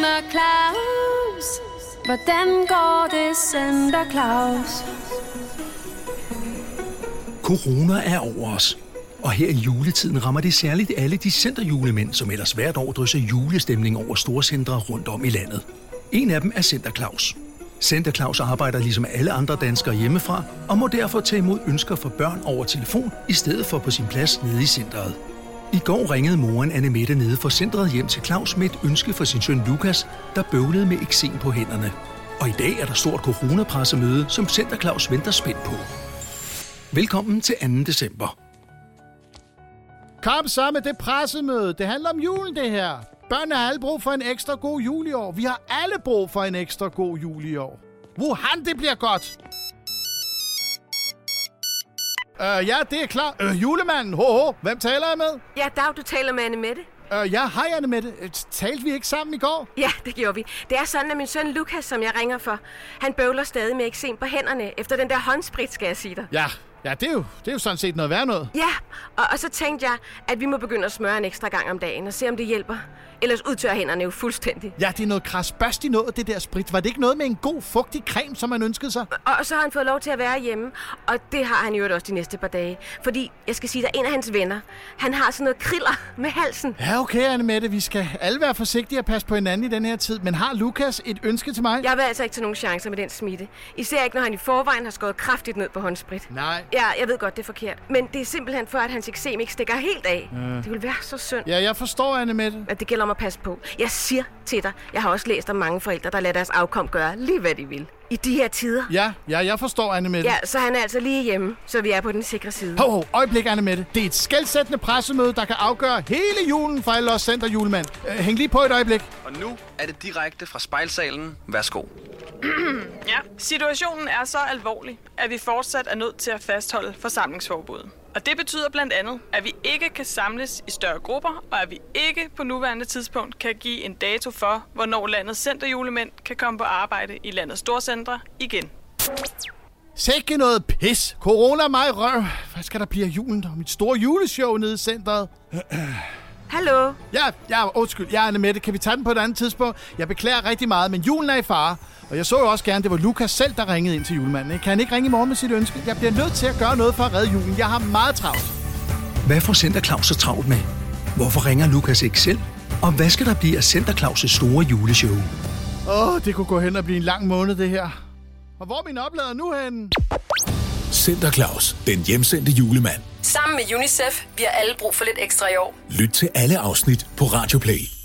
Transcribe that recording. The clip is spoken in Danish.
Santa Claus? Hvordan går det, Santa Claus? Corona er over os. Og her i juletiden rammer det særligt alle de centerjulemænd, som ellers hvert år drysser julestemning over storcentre rundt om i landet. En af dem er Center Claus. Center Claus arbejder ligesom alle andre danskere hjemmefra, og må derfor tage imod ønsker fra børn over telefon, i stedet for på sin plads nede i centret. I går ringede moren Anne Mette nede fra centret hjem til Claus med et ønske for sin søn Lukas, der bøvlede med eksem på hænderne. Og i dag er der stort coronapressemøde, som Center Claus venter spændt på. Velkommen til 2. december. Kom så med det pressemøde. Det handler om julen, det her. Børnene har alle brug for en ekstra god jul i år. Vi har alle brug for en ekstra god jul i år. Wuhan, det bliver godt. Uh, ja, det er klar. Uh, julemanden, ho, ho. Hvem taler jeg med? Ja, Dag, du taler med Anne Mette. Uh, ja, hej Anne Mette. Uh, Talte vi ikke sammen i går? Ja, det gjorde vi. Det er sådan, at min søn Lukas, som jeg ringer for, han bøvler stadig med eksem på hænderne efter den der håndsprit, skal jeg sige dig. Ja, ja det, er jo, det er jo sådan set noget værd noget. Ja, og, og så tænkte jeg, at vi må begynde at smøre en ekstra gang om dagen og se, om det hjælper. Ellers udtørrer hænderne jo fuldstændig. Ja, det er noget krasbørst i noget, det der sprit. Var det ikke noget med en god, fugtig creme, som man ønskede sig? Og, og så har han fået lov til at være hjemme, og det har han jo også de næste par dage. Fordi, jeg skal sige, at en af hans venner, han har sådan noget kriller med halsen. Ja, okay, Anne Mette. Vi skal alle være forsigtige og passe på hinanden i den her tid. Men har Lukas et ønske til mig? Jeg vil altså ikke tage nogen chancer med den smitte. Især ikke, når han i forvejen har skåret kraftigt ned på håndsprit. Nej. Ja, jeg ved godt, det er forkert. Men det er simpelthen for, at hans eksem ikke stikker helt af. Mm. Det vil være så synd. Ja, jeg forstår, Anne Mette. At det gælder om at passe på. Jeg siger til dig, jeg har også læst om mange forældre, der lader deres afkom gøre lige hvad de vil. I de her tider. Ja, ja, jeg forstår, Anne Mette. Ja, så han er altså lige hjemme, så vi er på den sikre side. Hov, hov, øjeblik, Anne Mette. Det er et skældsættende pressemøde, der kan afgøre hele julen for alle os center julemand. Uh, hæng lige på et øjeblik. Og nu er det direkte fra spejlsalen. Værsgo. Situationen er så alvorlig, at vi fortsat er nødt til at fastholde forsamlingsforbuddet. Og det betyder blandt andet, at vi ikke kan samles i større grupper, og at vi ikke på nuværende tidspunkt kan give en dato for, hvornår landets centerjulemænd kan komme på arbejde i landets storcentre igen. Sikke noget pis. Corona mig røv. Hvad skal der blive af julen og mit store juleshow nede i centret? Hallo? Ja, ja, undskyld. Ja, Anne Mette, kan vi tage den på et andet tidspunkt? Jeg beklager rigtig meget, men julen er i fare. Og jeg så jo også gerne, det var Lukas selv, der ringede ind til julemanden. Kan han ikke ringe i morgen med sit ønske? Jeg bliver nødt til at gøre noget for at redde julen. Jeg har meget travlt. Hvad får Center Claus så travlt med? Hvorfor ringer Lukas ikke selv? Og hvad skal der blive af Center Claus' store juleshow? Åh, oh, det kunne gå hen og blive en lang måned, det her. Og hvor er min oplader nu hen? Center Claus, den hjemsendte julemand. Sammen med UNICEF, vi har alle brug for lidt ekstra i år. Lyt til alle afsnit på Radio Play.